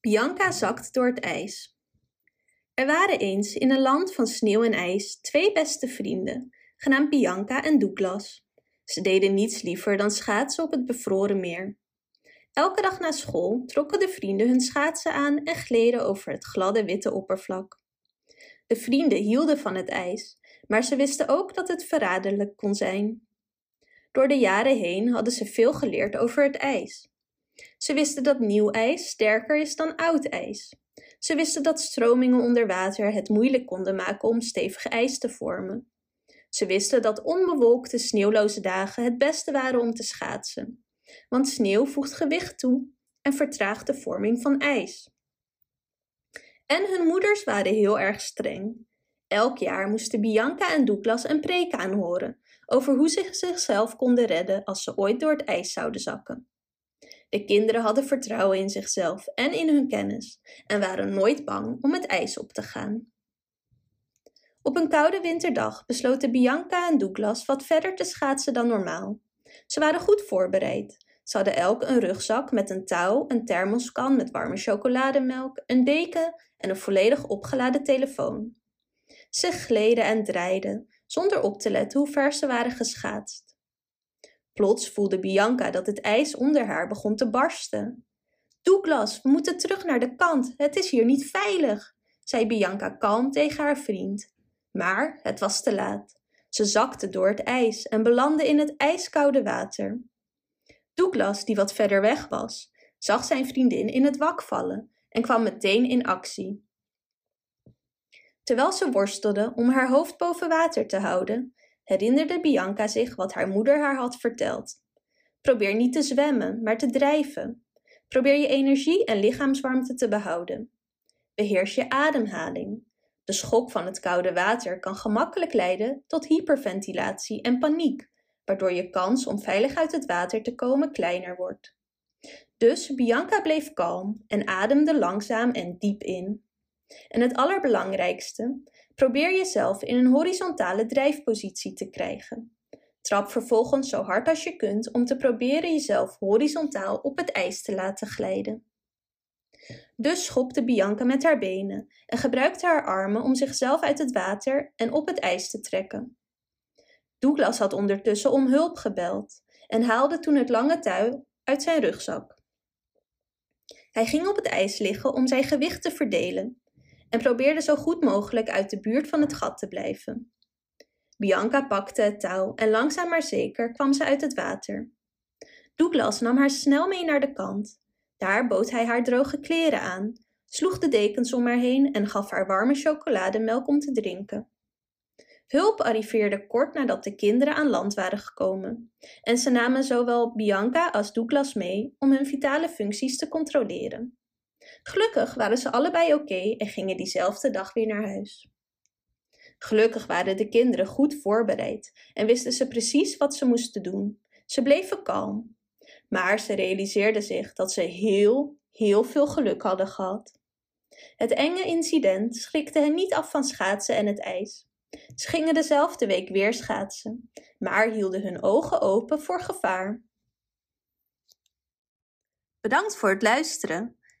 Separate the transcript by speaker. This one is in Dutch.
Speaker 1: Bianca zakt door het ijs. Er waren eens in een land van sneeuw en ijs twee beste vrienden, genaamd Bianca en Douglas. Ze deden niets liever dan schaatsen op het bevroren meer. Elke dag na school trokken de vrienden hun schaatsen aan en gleden over het gladde witte oppervlak. De vrienden hielden van het ijs, maar ze wisten ook dat het verraderlijk kon zijn. Door de jaren heen hadden ze veel geleerd over het ijs. Ze wisten dat nieuw ijs sterker is dan oud ijs. Ze wisten dat stromingen onder water het moeilijk konden maken om stevig ijs te vormen. Ze wisten dat onbewolkte, sneeuwloze dagen het beste waren om te schaatsen, want sneeuw voegt gewicht toe en vertraagt de vorming van ijs. En hun moeders waren heel erg streng. Elk jaar moesten Bianca en Douglas een preek aanhoren over hoe ze zichzelf konden redden als ze ooit door het ijs zouden zakken. De kinderen hadden vertrouwen in zichzelf en in hun kennis en waren nooit bang om het ijs op te gaan. Op een koude winterdag besloten Bianca en Douglas wat verder te schaatsen dan normaal. Ze waren goed voorbereid. Ze hadden elk een rugzak met een touw, een thermoskan met warme chocolademelk, een deken en een volledig opgeladen telefoon. Ze gleden en draaiden, zonder op te letten hoe ver ze waren geschaatst. Plots voelde Bianca dat het ijs onder haar begon te barsten. Douglas, we moeten terug naar de kant. Het is hier niet veilig, zei Bianca kalm tegen haar vriend. Maar het was te laat. Ze zakte door het ijs en belandde in het ijskoude water. Douglas, die wat verder weg was, zag zijn vriendin in het wak vallen en kwam meteen in actie. Terwijl ze worstelde om haar hoofd boven water te houden, herinnerde Bianca zich wat haar moeder haar had verteld. Probeer niet te zwemmen, maar te drijven. Probeer je energie en lichaamswarmte te behouden. Beheers je ademhaling. De schok van het koude water kan gemakkelijk leiden tot hyperventilatie en paniek, waardoor je kans om veilig uit het water te komen kleiner wordt. Dus Bianca bleef kalm en ademde langzaam en diep in. En het allerbelangrijkste, Probeer jezelf in een horizontale drijfpositie te krijgen. Trap vervolgens zo hard als je kunt om te proberen jezelf horizontaal op het ijs te laten glijden. Dus schopte Bianca met haar benen en gebruikte haar armen om zichzelf uit het water en op het ijs te trekken. Douglas had ondertussen om hulp gebeld en haalde toen het lange touw uit zijn rugzak. Hij ging op het ijs liggen om zijn gewicht te verdelen en probeerde zo goed mogelijk uit de buurt van het gat te blijven. Bianca pakte het touw en langzaam maar zeker kwam ze uit het water. Douglas nam haar snel mee naar de kant. Daar bood hij haar droge kleren aan, sloeg de dekens om haar heen en gaf haar warme chocolademelk om te drinken. Hulp arriveerde kort nadat de kinderen aan land waren gekomen, en ze namen zowel Bianca als Douglas mee om hun vitale functies te controleren. Gelukkig waren ze allebei oké en gingen diezelfde dag weer naar huis. Gelukkig waren de kinderen goed voorbereid en wisten ze precies wat ze moesten doen. Ze bleven kalm, maar ze realiseerden zich dat ze heel, heel veel geluk hadden gehad. Het enge incident schrikte hen niet af van schaatsen en het ijs. Ze gingen dezelfde week weer schaatsen, maar hielden hun ogen open voor gevaar. Bedankt voor het luisteren.